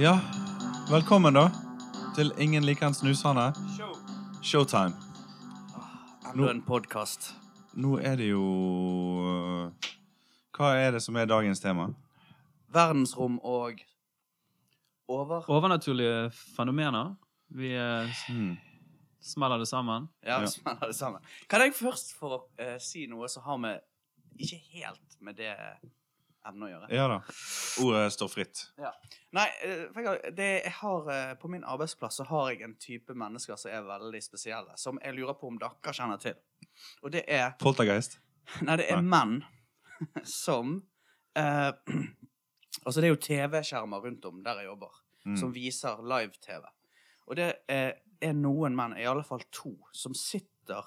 Ja, velkommen da til Ingen liker en snusende. Showtime. Enda en podkast. Nå er det jo øh, Hva er det som er dagens tema? Verdensrom og over. Overnaturlige fenomener. Vi eh, Hmm. smeller det sammen. Ja, Ja. smeller det sammen. Kan jeg først få eh, si noe som har med Ikke helt med det emnet å gjøre? Ja da. Ordet står fritt. Nei, eh, det, jeg har, eh, på min arbeidsplass så har jeg en type mennesker som er veldig spesielle, som jeg lurer på om dere kjenner til. Og det er Poltergeist. Nei, det er menn som eh, Altså, det er jo TV-skjermer rundt om der jeg jobber, Mm. som viser live-TV. Og det er, er noen menn, i alle fall to, som sitter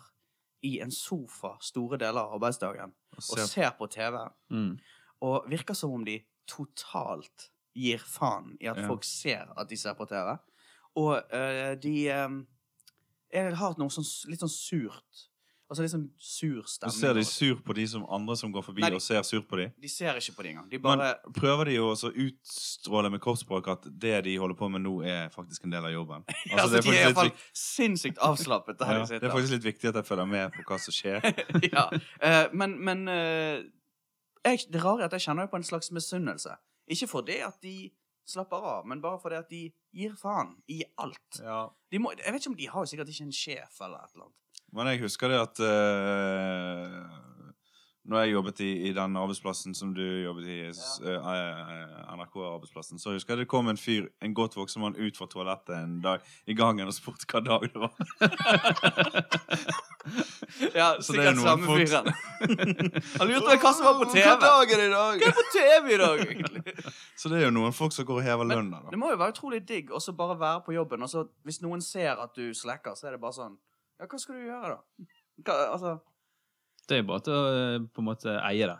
i en sofa store deler av arbeidsdagen Og ser, og ser på TV, Mm. Og virker som om de totalt gir faen i at Ja. folk ser at de ser på TV. Og uh, de um, er, har noe sånn, litt sånn surt Altså litt sånn sur stemning. stemning. ser de sur på de som andre som går forbi Nei, de- og ser sur på de? De ser ikke på de engang. De Men prøver de å utstråle med kroppsspråk at det de holder på med nå, er faktisk en del av jobben? Altså, det, er de er faktisk litt, iallfall sinnssykt avslappet der ja, de det er faktisk litt viktig at jeg følger med på hva som skjer. ja. uh, men men eh, jeg, det rare er at jeg kjenner på en slags misunnelse. Ikke fordi at de slapper av, men bare fordi at de gir faen i alt. Ja. De må, jeg vet ikke om De har sikkert ikke en sjef eller et eller annet. Men jeg husker det at uh, Når jeg jobbet i, i den arbeidsplassen som du jobbet i, s- eh, NRK-arbeidsplassen, så husker jeg det kom en fyr, en godt voksen mann, ut fra toalettet en dag i gangen og spurte hva dag det var. Ja, Så det er sikkert samme fyren. Han lurte på hva som var på TV. Hva dag er det i dag? Hva er på TV i dag, egentlig? Så det er jo noen folk som går og hever lønna, da. Det må jo være utrolig digg å så bare være på jobben, og så hvis noen ser at du slacker, så er det bare sånn Ja, hva skal du gjøre, da? Hva, altså Det er bare til å eh, på en måte eie det.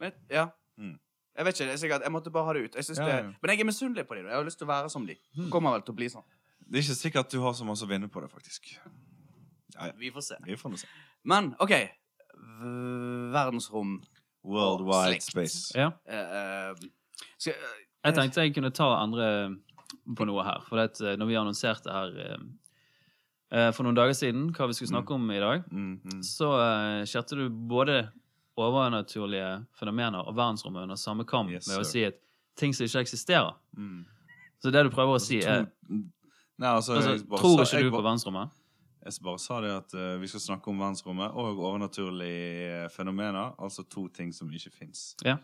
men, Ja. Mm. Jeg vet ikke, det er sikkert, jeg måtte bare ha det ut. Jeg Ja, det, ja. Mm. Men jeg er misunnelig på dem. Jeg har lyst til å være som de. Kommer vel til å bli sånn. Det er ikke sikkert du har så masse å vinne på det, faktisk. Ja, ja. Vi får se. Vi får se. Men OK. V- Verdensrom Worldwide space. Ja. Uh, uh, skal, Jeg tenkte jeg kunne ta andre på noe her. For det at når vi annonserte her for noen dager siden hva vi skulle snakke om i dag, Mm, mm. så uh, skjerte du både overnaturlige fenomener og verdensrommet under samme kam Yes, med å si at ting som ikke eksisterer. Mm. Så det du prøver å si, er Nei, altså, altså, Tror sa- ikke du bare- på verdensrommet? Jeg bare sa det at uh, vi skal snakke om verdensrommet og overnaturlige fenomener. Altså to ting som ikke fins. Ja.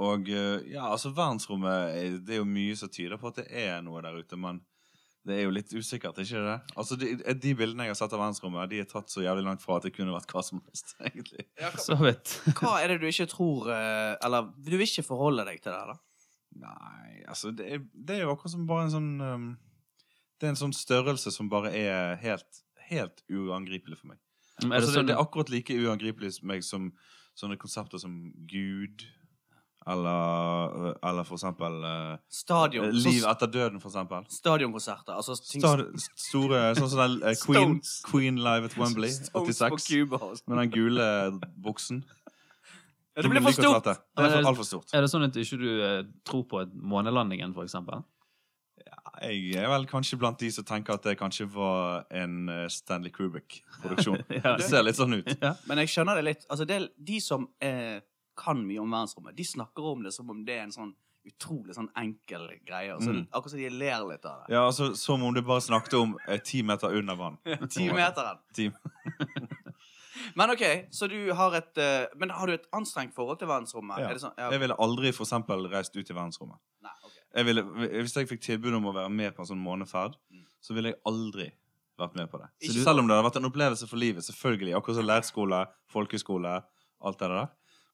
og eh, ja, altså verdensrommet eh, Det er jo mye som tyder på at det er noe der ute, men det er jo litt usikkert, ikke det? Altså, De, de bildene jeg har sett av verdensrommet, de er tatt så jævlig langt fra at det kunne vært hva som helst, egentlig. ja, hva, Så vidt. hva er det du ikke tror eh, Eller du vil ikke forholde deg til det, da? Nei, altså det er, det er jo akkurat som bare en sånn um, Det er en sånn størrelse som bare er helt, helt uangripelig for meg. Men Er det altså, sånn det, det er akkurat like uangripelig for meg som sånne konsepter som Gud, eller, eller for eksempel eh, Stadion. Liv sånn etter døden, for eksempel. Stadionkonserter. Altså ting Stad, store, sånn som den eh, Queen, Stones. Queen Live at Wembley, Stones på 86, Cuba. og sånn. med den gule buksen. Ja, det blir for stort! Det er for, altfor stort. Er det sånn at ikke du eh, tror på et månelandingen, for eksempel? Jeg er vel kanskje blant de som tenker at det kanskje var en eh, Stanley Kubrick-produksjon. Ja. Det ser litt sånn ut. Men jeg skjønner det litt. Altså, det, de som eh, kan mye om verdensrommet, de snakker om det som om det er en sånn utrolig sånn enkel greie. Altså, Mm. Akkurat som de ler litt av det. Ja, altså Som om du bare snakket om eh, ti meter under vann. Ti. Men OK, så du har et uh, Men har du et anstrengt forhold til verdensrommet? Ja. Det sånn? Ja, Jeg ville aldri for eksempel reist ut i verdensrommet. Nei, ok. Jeg ville, hvis jeg fikk tilbud om å være med på en sånn måneferd, Mm. så ville jeg aldri vært med på det. Så du, Selv om det hadde vært en opplevelse for livet, selvfølgelig. Akkurat som leirskole, folkeskole, alt det der.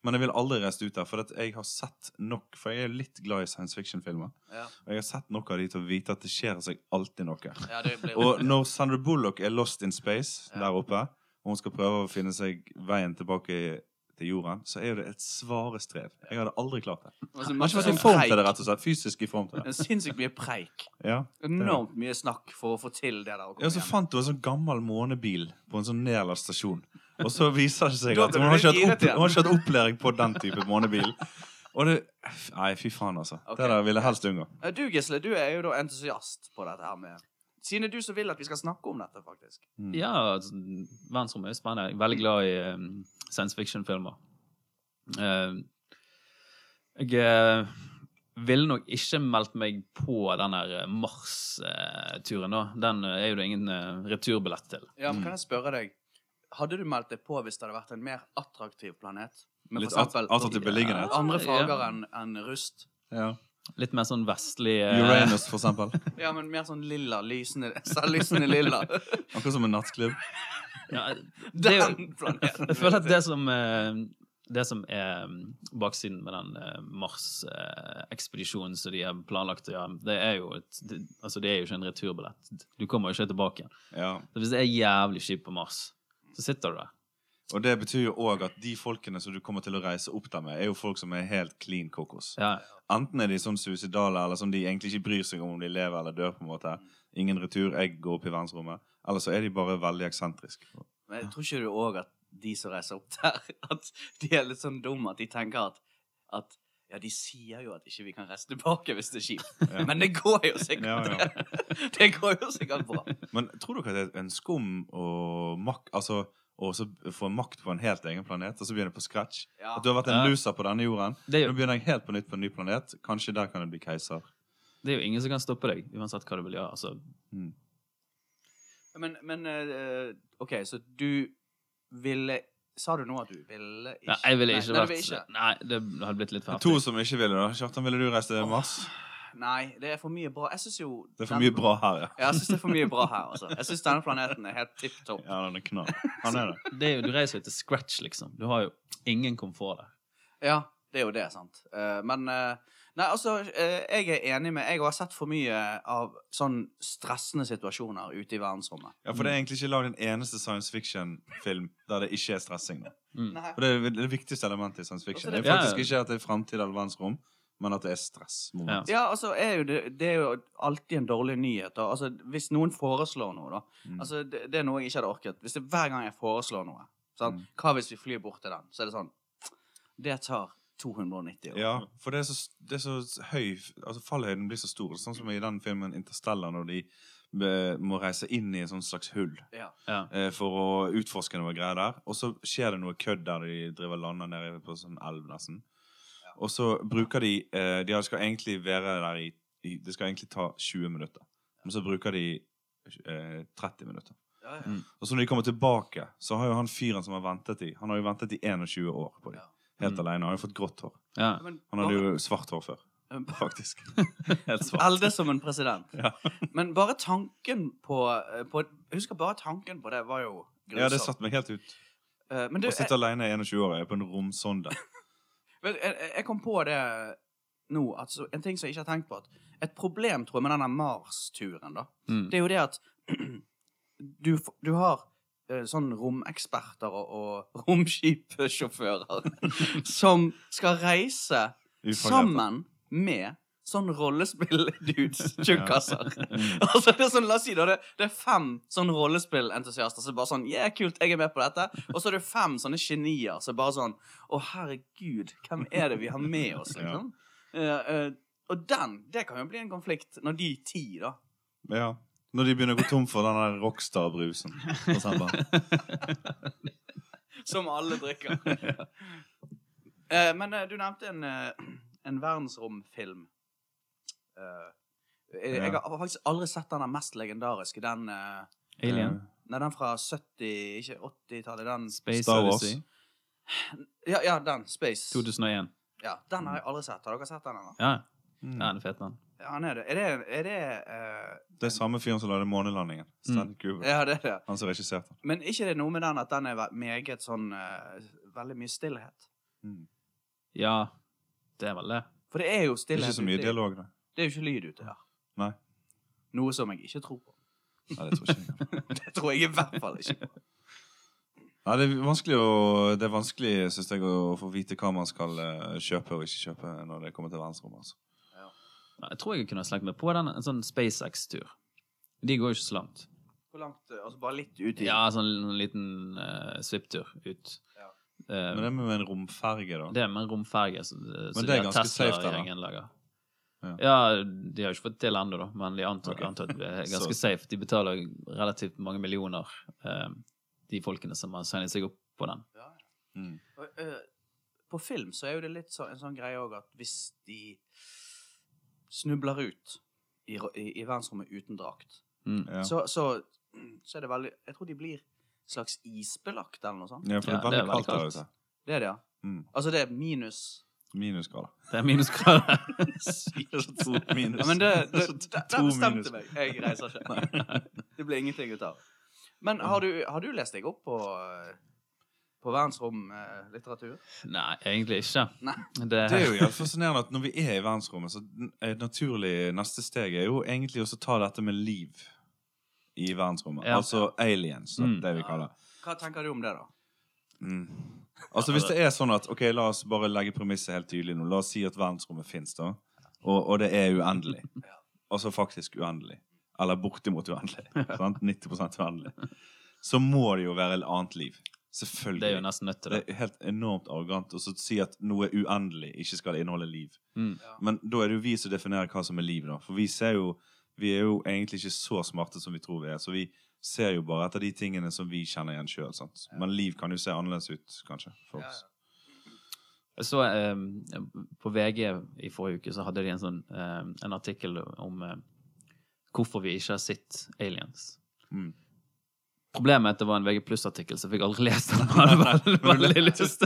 Men jeg vil aldri reise ut der, for jeg har sett nok For jeg er litt glad i science fiction-filmer. Ja. Og jeg har sett nok av de til å vite at det skjer seg alltid noe. Ja, Og når Sandra Bullock er lost in space Ja. der oppe, og hun skal prøve å finne seg veien tilbake til jorden, så er jo det et svare strev. Jeg hadde aldri klart det. Altså, Jeg har ikke vært i sånn form til det, rett og slett. Fysisk i form til det. Sinnssykt mye preik. Ja. Enormt mye snakk for å få til det der. Og Ja, så fant hun en sånn gammel månebil på en sånn nedlaststasjon. Og så viser det seg at hun har ikke hatt, opp, hun har ikke opplæring på den type månebil. Og det Nei, fy faen, altså. Okay. Det der vil jeg helst unngå. Eh, Du, Gisle, du er jo da entusiast på dette her med Siden du som vil at vi skal snakke om dette, faktisk. Ja, altså, verdensrommet er spennende. Jeg er veldig glad i um, science fiction-filmer. Uh, jeg uh, ville nok ikke meldt meg på den der eh, Mars-turen, da. Den uh, er jo det ingen eh, returbillett til. Ja, men Kan jeg spørre deg Hadde du meldt deg på hvis det hadde vært en mer attraktiv planet? Med Litt eksempel attraktiv beliggenhet. andre farger Ja. enn en rust? Ja. Litt mer sånn vestlig uh... Uranus, for eksempel. Ja, men mer sånn lilla, lysende, selvlysende lilla. Akkurat som en nattklubb. Ja, det Den planeten. jeg føler at det som uh, det som er mm, baksiden med den eh, Mars-ekspedisjonen som de har planlagt å gjøre, det er jo et, det, altså det er jo ikke en returbillett. Du kommer jo ikke tilbake igjen. Ja. Så hvis det er jævlig kjipt på Mars, så sitter du der. Og det betyr jo òg at de folkene som du kommer til å reise opp der med, er jo folk som er helt clean kokos. Ja, Enten er de sånn suicidale, eller sånn de egentlig ikke bryr seg om om de lever eller dør. på en måte. Ingen retur, jeg går opp i verdensrommet. Eller så er de bare veldig eksentriske. Men jeg tror ikke du òg at de som reiser opp der, at de er litt sånn dumme at de tenker at, at ja, de sier jo at ikke vi kan reise tilbake hvis det er kjipt. Ja. Men det går jo sikkert. Ja, ja. Det går jo sikkert bra. Men tror dere at det er en skum og makt Altså å så få makt på en helt egen planet, og så begynne på scratch? Ja. At du har vært en loser på denne jorden. Det er Nå begynner jeg helt på nytt på en ny planet. Kanskje der kan jeg bli keiser. det er jo ingen som kan stoppe deg, uansett hva du vil gjøre. Altså, Men, men uh, OK, så du ville Sa du nå at du ville ikke ja, jeg ville ikke nei, nei, vært nei, ikke. Nei, det hadde blitt litt for To som ikke ville, da. Kjartan, ville du reise til Mars? Nei, det er for mye bra. Jeg syns jo Det er for mye bra her, ja. Ja, jeg syns det er for mye bra her. altså. Jeg syns denne planeten er helt tipp topp. Ja, den er knall. Han er det. Det er jo, du reiser jo til scratch, liksom. Du har jo ingen komfort der. Ja, det er jo det, sant. Eh, men eh, Nei, altså, eh, jeg er enig med Jeg har sett for mye av sånn stressende situasjoner ute i verdensrommet. Ja, For det er egentlig ikke lagd en eneste science fiction-film der det ikke er stressing. Da. Nei. For det er det viktigste elementet i science fiction. Det er faktisk ikke at det er framtid eller verdensrom, men at det er stressmoment. Ja, altså, er jo det, det er jo alltid en dårlig nyhet. Da. Altså, hvis noen foreslår noe, da Mm. altså, det, det er noe jeg ikke hadde orket. Hvis det Hver gang jeg foreslår noe sant? Mm. Hva hvis vi flyr bort til den? Så er det sånn Det tar 290 år. Ja, for det er så, det er så høy Altså Fallhøyden blir så stor. Sånn som i den filmen Interstellar, når de må reise inn i en sånn slags hull Ja. Ja. eh, for å utforske noe greier der. Og så skjer det noe kødd der de driver lander nede på sånn elv, nesten. Og så bruker de eh, De skal egentlig være der i, i Det skal egentlig ta 20 minutter. Men så bruker de eh, 30 minutter. Ja, ja. Mm. Og så når de kommer tilbake, så har jo han fyren som har ventet i Han har jo ventet i 21 år på dem. Helt Mm. alene. Han har jo fått grått hår. Ja. Han hadde jo svart hår før, faktisk. Helt svart. Elde som en president. Ja. Men bare tanken på, eh, på Jeg husker bare tanken på det var jo grusomt. Ja, det satte meg helt ut. Uh, Men du, Å sitte alene i 21 år er på en romsonde. Jeg, jeg kom på det nå, at en ting som jeg ikke har tenkt på. At et problem tror jeg, med denne Mars-turen, da, Mm. det er jo det at du, du har eh, sånn romeksperter og, og romskipsjåfører som skal reise sammen med sånn rollespill-dudes, tjukkaser. Altså, det er sånn, la oss si da, det, det er fem sånn rollespillentusiaster som bare sånn Yeah, kult, jeg er med på dette. Og så er det fem sånne genier som bare sånn Å, herregud, hvem er det vi har med oss, liksom? ja. uh, uh, og den, det kan jo bli en konflikt når de ti, da Ja. Når de begynner å gå tom for den der Rockstar-brusen. Som alle drikker. Eh, men eh, du nevnte en, eh, en verdensromfilm. Eh, jeg, jeg har faktisk aldri sett den mest legendariske. Den, Alien. nei, den fra 70, ikke 80-tallet. Den Space Star Wars. Odyssey. Ja, ja, den. Space. 2001. Ja, Den har jeg aldri sett. Har dere sett den? eller? Ja, Mm. ja den er fet, den. Ja, han er det. Er det, er det uh, Det er samme fyren som lagde månelandingen. Stanley Kubrick. Ja, det er det. Han som regisserte den. Men ikke det noe med den at den er meget sånn uh, Veldig mye stillhet. Mm. Ja, det er vel det. For det er jo Det er stillhet ikke så mye dialog, da. Det er jo ikke lyd ute her. Nei. Noe som jeg ikke tror på. Nei, det tror ikke jeg. engang. Det tror jeg i hvert fall ikke på. Nei, det er vanskelig, å, det er vanskelig synes jeg, å få vite hva man skal eh, kjøpe og ikke kjøpe når det kommer til verdensrommet. Altså. Jeg tror jeg kunne ha slengt meg på den, en sånn SpaceX-tur. De går jo ikke så langt. Hvor langt eh, Altså bare litt ut i Ja, sånn en liten uh, svipptur ut. Ja. Uh, Men det med en romferge, da? det er med en romferge Så, Men så det er ganske safe, da, da. Ja. Ja. de har jo ikke fått til ennå, da, men de antar, okay. antar at det er ganske safe. De betaler relativt mange millioner, eh, de folkene som har signet seg opp på den. Ja, ja. Mm. Og, eh, på film så er jo det litt så, en sånn greie òg at hvis de snubler ut i, i, i verdensrommet uten drakt, Mm. Ja. så, så, så er det veldig Jeg tror de blir slags isbelagt eller noe sånt. ja, for det er veldig det er veldig kaldt der ute. Det er det, ja. Mm. Altså det er minus Minusgrader. Det er minusgrader. to minus. Ja, men det, det, det, der bestemte meg. Jeg reiser ikke. Det blir ingenting ut av. Men har du, har du lest deg opp på, eh, på verdensromlitteratur? Nei, egentlig ikke. Nei. Det, Det er jo helt fascinerende at når vi er i verdensrommet, så et naturlig neste steg er jo egentlig også å ta dette med liv i verdensrommet. Ja. Altså aliens, Mm. det vi kaller. Hva tenker du om det, da? Mm. Altså Hvis det er sånn at Ok, la oss bare legge premisset helt tydelig nå. La oss si at verdensrommet fins, da. Og, og det er uendelig. Altså faktisk uendelig. Eller bortimot uendelig. Sant? 90% uendelig. Så må det jo være et annet liv. Selvfølgelig. det er jo nesten nødt til Det det. er helt enormt arrogant å si at noe uendelig, ikke skal inneholde liv. Mm. Men da er det jo vi som definerer hva som er liv, da. For vi ser jo Vi er jo egentlig ikke så smarte som vi tror vi er. Så vi ser jo bare etter de tingene som vi kjenner igjen sjøl. Men liv kan jo se annerledes ut, kanskje, for Ja, oss. Jeg så eh, På VG i forrige uke så hadde de en sånn eh, en artikkel om eh, hvorfor vi ikke har sett aliens. Mm. Problemet er at det var en VG pluss-artikkel, så jeg fikk aldri lest den. Veldig, veldig lyst.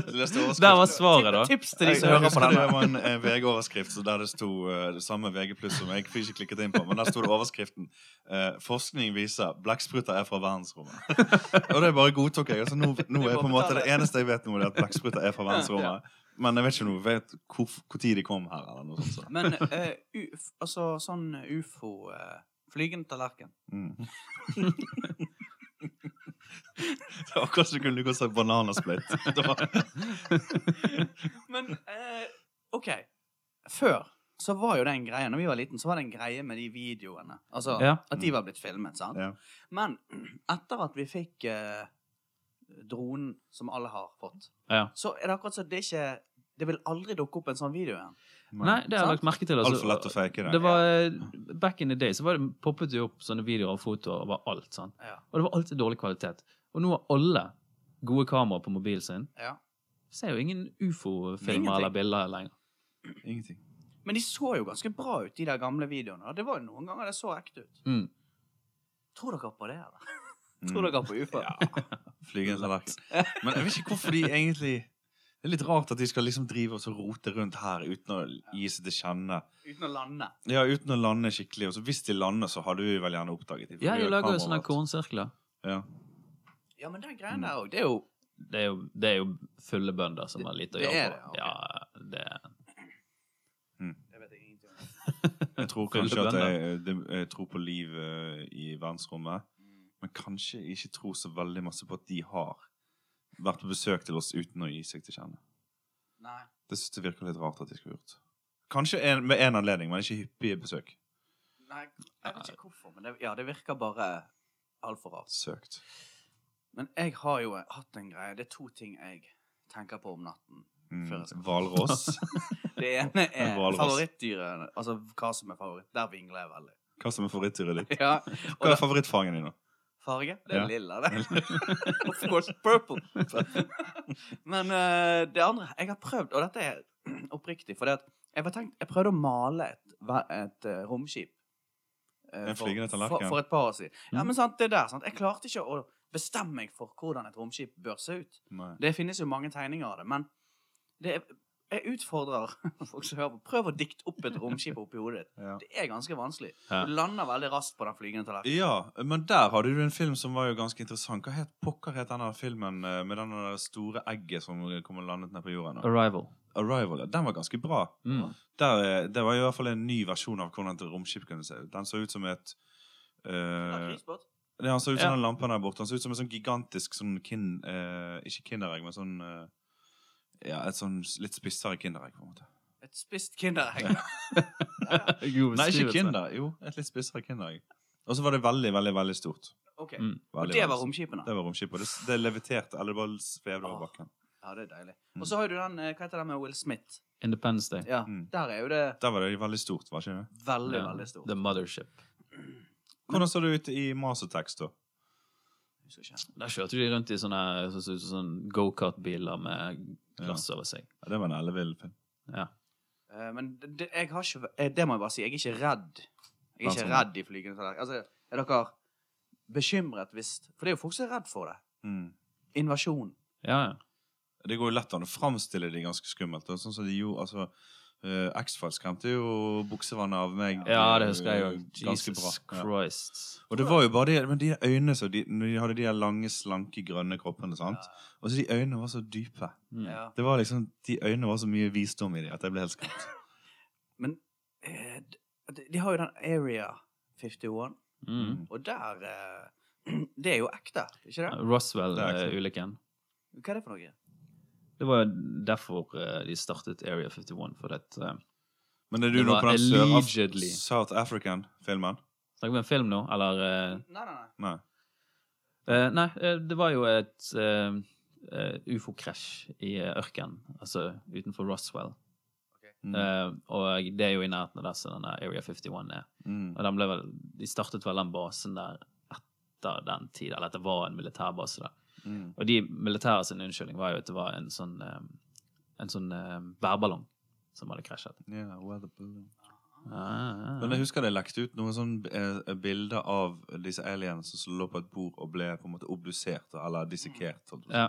Der var svaret, da. Tips til de som hører på den. det var en eh, VG-overskrift så der det sto eh, det samme VG pluss som jeg fikk ikke klikket inn på, men der sto det overskriften eh, 'Forskning viser blekkspruter er fra verdensrommet'. Og det bare godtok jeg. Altså, nå, nå er på en måte Det eneste jeg vet nå, er at blekkspruter er fra verdensrommet. Men jeg vet ikke noe, vet hvor, hvor tid de kom her, eller noe sånt. Så. Men uh, uf, altså sånn ufo uh, Flygende tallerken. Mm. Det var akkurat som du kunne gå seg bananasplitt. Men eh, OK. Før så var jo den greia, Når vi var liten, så var det en greie med de videoene. Altså Ja. at de var blitt filmet. sant? Ja. Men etter at vi fikk eh, dronen, som alle har fått, Ja. så er det akkurat som det ikke Det vil aldri dukke opp en sånn video igjen. Nei, det har jeg lagt merke til. altså. Altfor lett å fake det. Det var, eh, back in the day så var det, poppet det opp sånne videoer og fotoer over alt. Sånn. Ja. Og det var alltid dårlig kvalitet. Og nå har alle gode kameraer på mobilen sin. ja. Ser jo ingen ufo-filmer eller bilder lenger. Ingenting. Men de så jo ganske bra ut, de der gamle videoene. Det var jo noen ganger det så ekte ut. Mm. Tror dere på det, eller? Tror dere på ufo? Ja. Flygende tallerken. Men jeg vet ikke hvorfor de egentlig Det er litt rart at de skal liksom drive og så rote rundt her uten å gi seg til kjenne. Uten å lande. Ja, uten å lande skikkelig. Og så hvis de lander, så hadde vi vel gjerne oppdaget dem. Ja, de lager jo sånne kornsirkler. Ja. Ja, men den greia der òg, det er jo Det er jo, det er jo fulle bønder som har lite å Det gjøre er på. det, Ja, det Det vet jeg ingenting om. Jeg tror kanskje at jeg, jeg tror på liv i verdensrommet. Men kanskje ikke tror så veldig masse på at de har vært på besøk til oss uten å gi seg til kjenne. Nei. Det synes jeg virker litt rart at de skulle gjort. Kanskje en, med én anledning, men ikke hyppige besøk. Nei, jeg vet ikke hvorfor, men det, ja, det virker bare altfor rart. Søkt. Men jeg har jo hatt en greie. Det er to ting jeg tenker på om natten. Mm. Hvalross. Det ene er favorittdyret. Altså hva som er favoritt. Der vingler jeg veldig. Hva som er favorittdyret ditt? Ja, Hva er favorittfangen din, da? Farge? Det er Ja. lilla, det. of course, purple. Men uh, det andre Jeg har prøvd, og dette er oppriktig, for det at jeg, var tenkt, jeg prøvde å male et, et uh, romskip. Uh, for- for, for et par år siden. Ja, Mm. men sant, det der, sant? Jeg klarte ikke å bestemme meg for hvordan et romskip bør se ut. Nei. Det finnes jo mange tegninger av det, men det er, jeg utfordrer folk som hører på. Prøv å dikte opp et romskip oppi hodet ditt. Ja. Det er ganske vanskelig. Ja. Du lander veldig raskt på den flygende tallerkenen. ja, men der hadde du en film som var jo ganske interessant. Hva het pokker het denne filmen eh, med den store egget som kom og landet ned på jorda? da? Arrival. Arrival. ja. Den var ganske bra. Mm. Der, eh, det var i hvert fall en ny versjon av hvordan et romskip kunne se ut. Den så ut som et Ja, eh, det, Han så ut som Ja. den lampen der borte. Han så ut som en sånn gigantisk sånn kin... Uh, ikke kinderegg, men sånn eh, Ja, et sånn litt spissere kinderegg, på en måte. Et spist kinderegg. Nei, ikke kinder. Jo, et litt spissere kinderegg. Og så var det veldig, veldig, veldig stort. Ok. Mm. Og Veldig, det veldig var stort. romskipene? Det var romskipet. og Det, det leviterte, eller det bare svevde over Åh. bakken. Ja, det er deilig. Mm. Og så har du den, eh, hva heter den med Will Smith? Independence Day. Ja, Mm. Der er jo det Der var det veldig stort, var ikke det? veldig, Ja. veldig stort. The Mothership. Hvordan så det ut i Attacks, da? Husker ikke. Der kjørte de rundt i sånne, så, så, sånn go-kart-biler med glass over seg. Ja, det var en ellevill film. Ja. Eh, Men det, jeg har ikke, eh, det må jeg bare si, jeg er ikke redd. Jeg er ikke redd i flygende tallerkener. Altså, er dere bekymret hvis For det er jo folk som er redd for det. Mm. Invasjon. ja, ja. Det går jo lett an å framstille de ganske skummelt. Og sånn som de gjorde, altså uh, X-Files skremte jo buksevannet av meg. ja, det husker jeg òg. Jesus bra. Ja. Christ. Og det var jo bare de, men de øynene så de, de hadde de lange, slanke, grønne kroppene. sant? Og så de øynene var så dype. Mm. Ja. Det var liksom, De øynene var så mye visdom i dem at jeg ble helt skremt. Men eh, de, de har jo den Area 51, Mm. og der eh, Det er jo ekte, ikke det? Det Roswell-ulykken. Hva er det for noe? Det var jo derfor eh, de startet Area 51. For det, uh, Men er du nå på den. Sør- South African-filmen? Snakker vi om film nå, eller Nei, nei, nei. Nei. Uh, Nei, det var jo et eh, eh, ufo-krasj i eh, ørkenen, altså utenfor Roswell. Mm. Uh, og det er jo i nærheten av der som denne Area 51 er. Mm. Og den ble vel, de startet vel den basen der etter den tid, eller at det var en militærbase der. Mm. Og de militære sin unnskyldning var jo at det var en sånn, um, en sånn um, bærballong som hadde krasjet. Yeah, weather balloon. Ah, Men jeg husker det lekte ut noen sånne eh, bilder av disse aliens som lå på et bord og ble på en måte obdusert, eller dissekert. ja.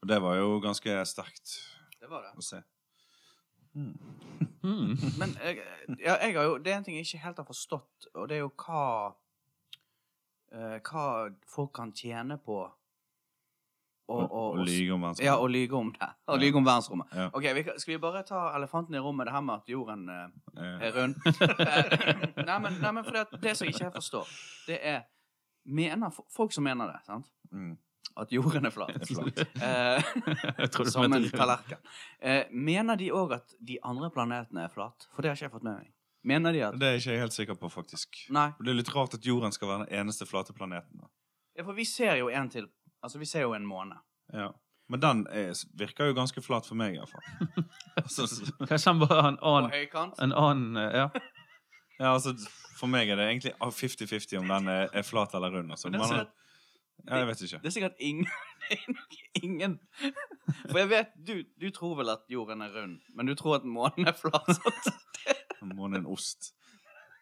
Og det var jo ganske sterkt Det var det. å se. Mm. Men jeg, ja, jeg har jo, det er en ting jeg ikke helt har forstått, og det er jo hva uh, Hva folk kan tjene på å Og, og lyge om verdensrommet. Ja, å lyge om det. Å lyge om verdensrommet. Ja. Ok, vi, Skal vi bare ta elefanten i rommet, det her med at jorden Eh, er rund? Eh, nei, men, nei, men for det, det som jeg ikke helt forstår, det er mener, Folk som mener det, sant? mm. At jorden er flat. Eh, Jeg som en tallerken. Eh, mener de òg at de andre planetene er flat? For det har ikke jeg fått med meg. Mener de at Det er jeg ikke helt sikker på, faktisk. Nei. Det er litt rart at jorden skal være den eneste flate planeten. Ja, for vi ser jo en til. Altså, vi ser jo en måne. Ja. Men den er, virker jo ganske flat for meg, iallfall. altså, Kanskje han bare har en På annen, høykant. en annen eh, Ja. ja, altså, for meg er det egentlig 50-50 om den er, er flat eller rund. Altså. Men det Man ja, jeg vet ikke. Det er sikkert ingen det ingen For jeg vet, du, du tror vel at jorden er rund, men du tror at månen er flat. Månen er en ost.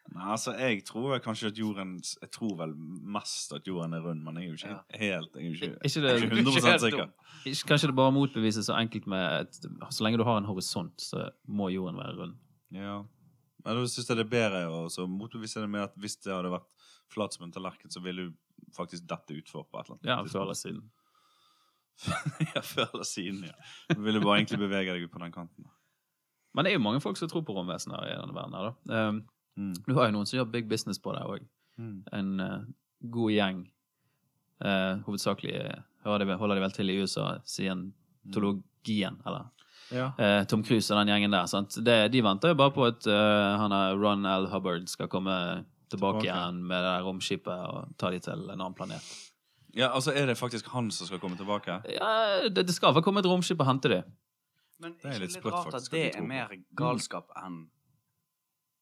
Nei, altså, jeg tror kanskje at jorden Jeg tror vel mest at jorden er rund, men jeg er jo ikke Ja. helt Jeg er jo ikke, Ikke jeg er ikke 100 helt sikker. ikke, kanskje det bare motbevises så enkelt med at så lenge du har en horisont, så må jorden være rund. Ja. Men da syns jeg det er bedre å så motbevise det med at hvis det hadde vært flat som en tallerken, så vil du faktisk dette utfor på et eller annet Ja, før eller siden. ja, før eller siden, ja. Du ville bare egentlig bevege deg ut på den kanten. Men det er jo mange folk som tror på romvesener i denne verden. her da. Um, Mm. du har jo noen som gjør big business på det òg. Mm. En uh, god gjeng. Uh, hovedsakelig eh, de, holder de vel til i USA, scientologien, eller Ja. Uh, Tom Cruise og den gjengen der. sant? Det, de venter jo bare på at han Ron L. Hubbard skal komme tilbake, Tilbake. igjen med det romskipet og ta de til en annen planet. ja, altså er det faktisk han som skal komme tilbake? Ja, det, det skal vel komme et romskip og hente de. Men Det er ikke litt litt rart at det er mer galskap enn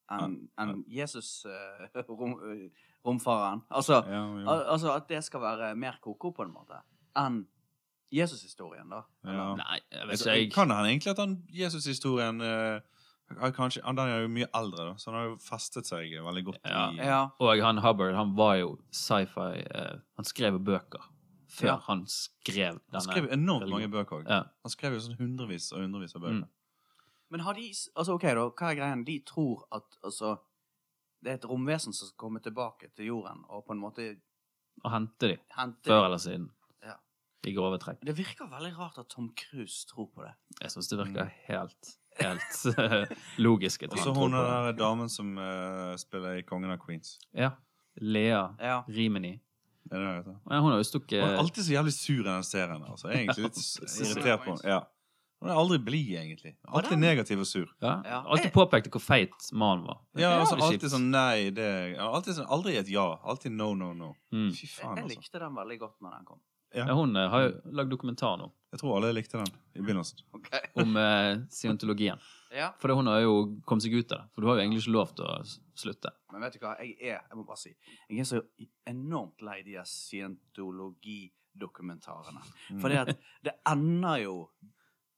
enn en Jesus uh, rom, uh, romfareren? Altså, Ja, al altså at det skal være mer ko-ko, på en måte, enn Jesus-historien, da? Ja. Nei, jeg vet Altså, ikke. Jeg, Kan han egentlig at han Jesus-historien eh, har kanskje, han er jo mye eldre, da, så han har jo festet seg veldig godt Ja. i Ja. og han Hubbard, han var jo sci-fi eh, Han skrev jo bøker før Ja. han skrev denne. Han skrev enormt mange bøker òg. Ja. Han skrev jo sånn hundrevis og hundrevis av bøker. Mm. Men har de Altså, OK, da. Hva er greien? De tror at altså det er et romvesen som skal komme tilbake til jorden og på en måte Og hente de, hente før eller siden. I grove trekk. Det virker veldig rart at Tom Cruise tror på det. Jeg syns det virker helt, helt logisk. Og så tror hun der damen som uh, spiller i Kongen av Queens. Ja. Lea Ja. Rimini. Er det det det? Ja, Hun har jo stukket Hun er alltid så jævlig sur i den serien. Altså. Jeg er egentlig litt irritert på henne. Ja. Hun er aldri blid, egentlig. Alltid negativ og sur. Ja. Ja. Alltid påpekte hvor feit mannen var. Ja, altså, er alltid sånn nei, det alltid sånn, Aldri et ja. Alltid no, no, no. Mm. Fy faen, altså. Jeg likte den veldig godt når den kom. Ja, hun eh, har jo lagd dokumentar nå Jeg tror alle likte den i begynnelsen. Ok. om eh, scientologien. Ja, For hun har jo kommet seg ut av det. For du har jo egentlig ikke lov til å s- slutte. Men vet du hva, jeg er Jeg må bare si Jeg er så enormt lei de her scientologidokumentarene. Mm. For det ender jo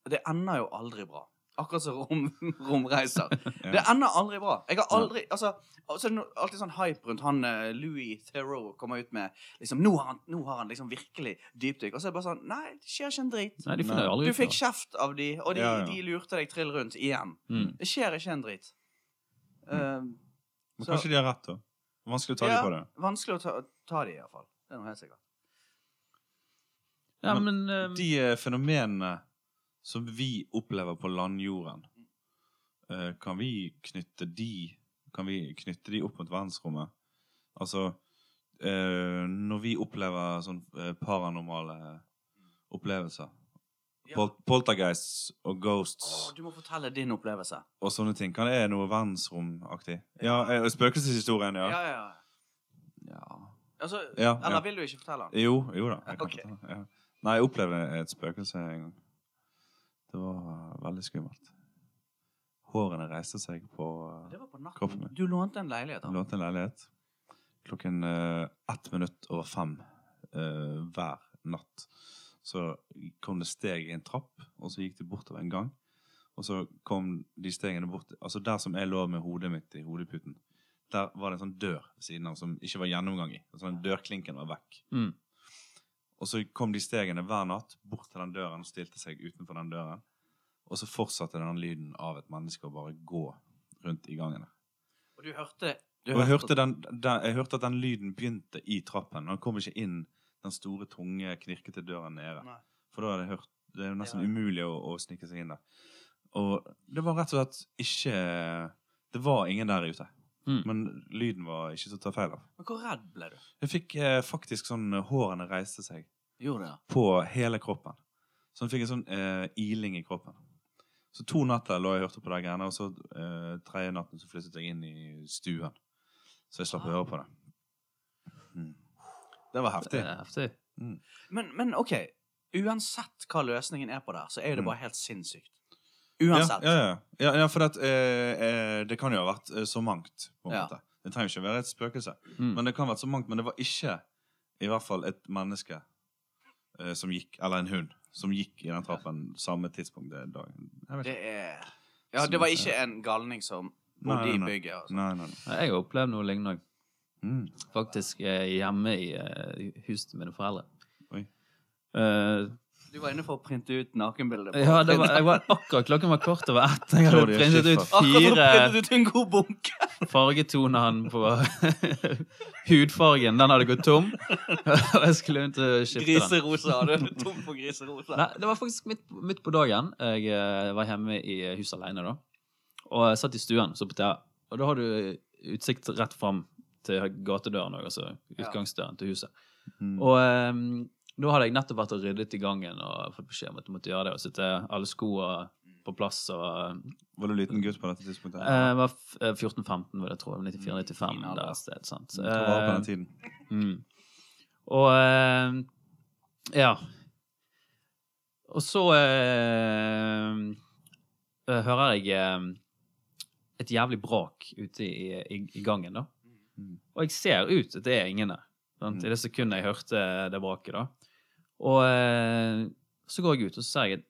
Det ender jo aldri bra. Akkurat som rom, romreiser. Det ender aldri bra. Jeg har aldri Altså, altså, no- alltid sånn hype rundt han eh, Louis Theroux kommer ut med liksom, nå har, han, nå har han liksom virkelig dypdykk. Og så er det bare sånn Nei, det skjer ikke en drit. Nei, de finner aldri Du fikk kjeft av de, og de, Ja, ja. de lurte deg trill rundt igjen. Mm. Det skjer ikke en drit. Um, Men så- kanskje de har rett, da. Vanskelig å ta ja, dem på det. Vanskelig å ta, ta de, iallfall. Det er noe helt sikkert. Ja, Men men eh, De fenomenene som vi opplever på landjorden, eh, kan vi knytte de Kan vi knytte de opp mot verdensrommet? Altså eh, Når vi opplever sånn eh, paranormale opplevelser Ja. Pol Poltergeists og ghosts ghosts du må fortelle din opplevelse. og sånne ting. Kan det være noe verdensromaktig? Ja, spøkelseshistorien, ja. Ja, ja. ja. Altså, Ja, eller vil du ikke fortelle? Jo, jo da. Jeg kan Ok. fortelle. ja. Nei, jeg opplevde et spøkelse en gang. Det var veldig skummelt. Hårene reiste seg på Det var på Kroppen min. Du lånte en leilighet, Jeg da. lånte en leilighet klokken uh, ett minutt over fem uh, hver natt. Så kom det steg i en trapp, og så gikk de bortover en gang. Og så kom de stegene bort Altså der som jeg lå med hodet mitt i hodeputen, der var det en sånn dør ved siden av som ikke var gjennomgang i. Sånn den dørklinken var vekk. mm. Og så kom de stegene hver natt bort til den døren og stilte seg utenfor den døren. Og så fortsatte den lyden av et menneske å bare gå rundt i gangene. Og du hørte du Og jeg hørte, den, den, jeg hørte at den lyden begynte i trappen. Han kom ikke inn den store, tunge, knirkete døren nede. Nei. For da hadde jeg hørt Det er nesten Ja. umulig å, å snike seg inn der. Og det var rett og slett ikke Det var ingen der ute. Mm. Men lyden var ikke til å ta feil av. Men hvor redd ble du? Jeg fikk eh, faktisk sånn Hårene reiste seg Gjorde det? ja. på hele kroppen. Så jeg fikk en sånn eh, iling i kroppen. Så to natter lå jeg og hørte på de greiene, og så eh, tredje natten så flyttet jeg inn i stuen. Så jeg slapp å høre på det. Mm. Det var heftig. Det er heftig. Men, men OK. Uansett hva løsningen er på det, så er det Mm. bare helt sinnssykt. Uansett. ja, ja. ja, ja for at, eh, eh, det kan jo ha vært eh, så mangt. på en Ja. måte. Det trenger ikke være et spøkelse. Mm. Men det kan ha vært så mangt, men det var ikke i hvert fall et menneske eh, som gikk, eller en hund, som gikk i den trappen samme tidspunkt den dagen. Det er Ja, det var ikke en galning som bodde i bygget. Altså. Nei, nei, nei. Jeg har opplevd noe lignende òg. Mm. Faktisk eh, hjemme i eh, huset til mine foreldre. Oi. Eh, Du var inne for å printe ut nakenbilder. ja, det var, jeg var akkurat klokken var kvart over ett. Jeg hadde printet ut fire printe ut en god bunke! fargetoner på hudfargen. Den hadde gått tom. Og jeg skulle ut og skifte den. Griserosa. Du er tom for griserosa. Nei, det var faktisk midt, midt på dagen. Jeg eh, var hjemme i huset alene da. Og jeg satt i stuen så på TV. Og da har du utsikt rett fram til gatedøren òg, altså utgangsdøren til huset. Mm. Og eh, da hadde jeg nettopp vært og ryddet i gangen og fått beskjed om at jeg måtte gjøre det. Og sitte alle skoene på plass. og Var du liten gutt på dette tidspunktet? eh, Jeg var f- eh, 14-15, vil jeg tro. 94-95 Fin der et sted. sant? Det var på Eh, den tiden. Mm. Og eh, ja. Og så eh, eh, hører jeg eh, et jævlig brak ute i, i, i gangen, da. Mm. Og jeg ser ut at det er ingen der. Mm. I det sekundet jeg hørte det braket, da. Og eh, så går jeg ut, og så ser jeg at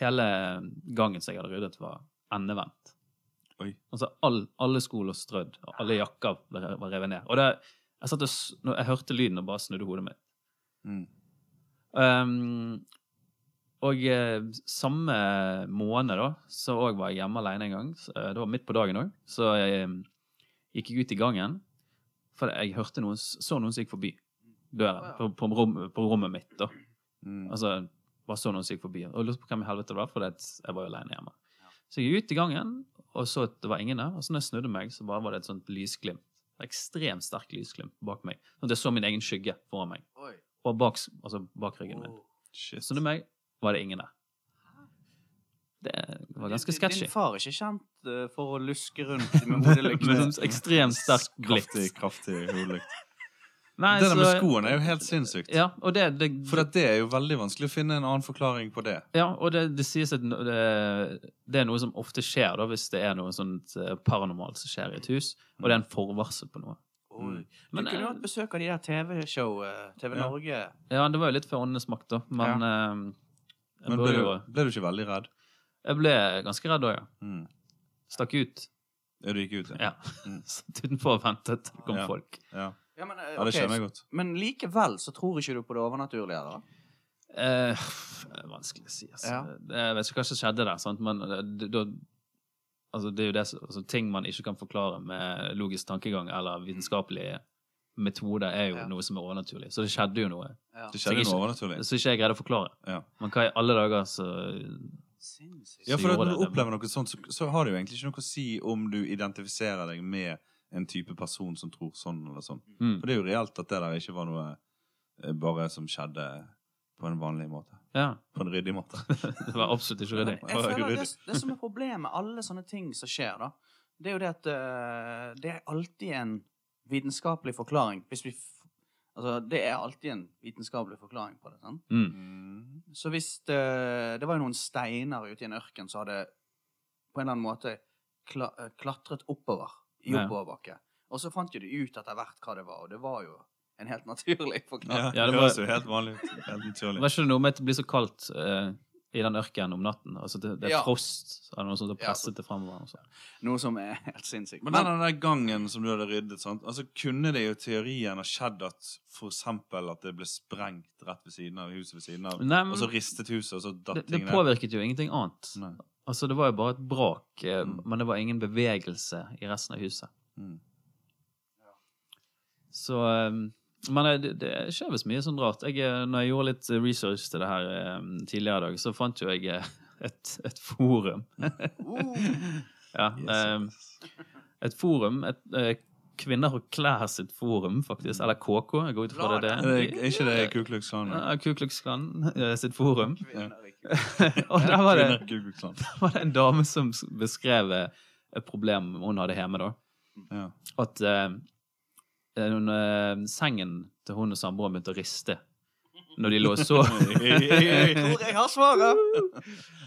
hele gangen som jeg hadde ryddet, var endevendt. Oi. Altså all, alle sko lå strødd, og alle jakker var revet ned. Og det, jeg, satt og, når jeg hørte lyden og bare snudde hodet mitt. Mm. Um, og eh, samme måned da, så òg var jeg hjemme alene en gang. Eh, det var midt på dagen òg. Så jeg eh, gikk jeg ut i gangen, for jeg hørte noen, så noen som gikk forbi døren på, på, rom, på rommet mitt. da. Mm. Altså, bare så noen som gikk forbi. Og lurte på hvem i helvete det var, for jeg var jo alene hjemme. Så jeg gikk ut i gangen og så at det var ingen der. Og så når jeg snudde meg, så bare var det et sånt lysglimt. Et Ekstremt sterkt lysglimt bak meg. Sånn at jeg så min egen skygge foran meg. Oi. Og bak, altså bak ryggen min. Oh. Shit. Så når meg var det ingen der. Det var ganske sketchy. Din far er ikke kjent eh, for å luske rundt med hodelykt. Med sånn ekstremt sterk blikk. Kraftig, kraftig hodelykt. Nei, Det der med skoene er jo helt sinnssykt. Ja, og det, det, For at det er jo veldig vanskelig å finne en annen forklaring på det. ja, og det, det sies at det, det er noe som ofte skjer da, hvis det er noe sånt eh, paranormalt som skjer i et hus, og det er en forvarsel på noe. Oi. Du kunne jo eh, hatt besøk av de der TV-show, eh, TV Ja. Norge. Ja, det var jo litt for åndenes makt, da, men ja. Men ble du, ble du ikke veldig redd? jeg ble ganske redd òg, ja. Mm. Stakk ut. Ja, du gikk ut, Ja. Mm. Satt utenfor og ventet det kom Ja. folk. Ja, Ja, men, eh, ja det ok, skjønner jeg godt. Men likevel så tror ikke du på det overnaturlige? da? Eh, vanskelig å si, altså. Ja. Det- Jeg vet ikke hva som skjedde der, sant? men eh, det, da Altså, det er jo det, altså, ting man ikke kan forklare med logisk tankegang eller vitenskapelige metoder, er jo Ja. noe som er overnaturlig. Så det skjedde jo noe Ja. Det Så jeg skjedde noe overnaturlig. som ikke jeg greide å forklare. Ja. Men hva i alle dager så Sinnssykt. Ja, for når du det det. opplever noe sånt, så, så har det jo egentlig ikke noe å si om du identifiserer deg med en type person som tror sånn eller sånn. mm. For det er jo reelt at det der ikke var noe eh, bare som skjedde på en vanlig måte. Ja. På en ryddig måte. Det var absolutt ikke ryddig. Jeg føler det, det som er problemet med alle sånne ting som skjer, da, det er jo det at eh, det er alltid en vitenskapelig forklaring. Hvis vi altså, det er alltid en vitenskapelig forklaring på det. sant? Mm. Mm. Så hvis det, det var jo noen steiner ute i en ørken som hadde på en eller annen måte kla, eh, klatret oppover i oppoverbakke. Og så fant jo de ut etter hvert hva det var, og det var jo en helt naturlig forklaring. Ja, det det var- høres jo helt vanlig ut. Helt naturlig. Var ikke det noe med at det blir så kaldt uh, i den ørkenen om natten? Altså det, det er Ja. frost eller noe sånt som presset det fremover. sånn. Noe som er helt sinnssykt. Men den der gangen som du hadde ryddet, sant? Altså, kunne det jo teorien ha skjedd at for eksempel at det ble sprengt rett ved siden av huset ved siden av, Nei, men og så ristet huset, og så datt det, det påvirket jo ingenting annet. Nei. Altså Det var jo bare et brak, eh, Mm. men det var ingen bevegelse i resten av huset. Mm. Så eh, Men eh, det, det skjer visst mye sånn rart. Jeg, når jeg gjorde litt research til det her tidligere i dag, så fant jo jeg et, et forum. ja, eh, et forum. Et, Kvinner og klær sitt forum, faktisk. Eller KK. Jeg går ut fra det. Det er ikke det Ku Klux Klan? Ja, Ku Klux Klan eh, sitt forum. Kvinner og der var det Klan. var det en dame som beskrev eh, et problem hun hadde hjemme, da. Ja. At uh, hun, uh, sengen til hun og samboeren begynte å riste når de lå og sov. Jeg tror jeg har svaret!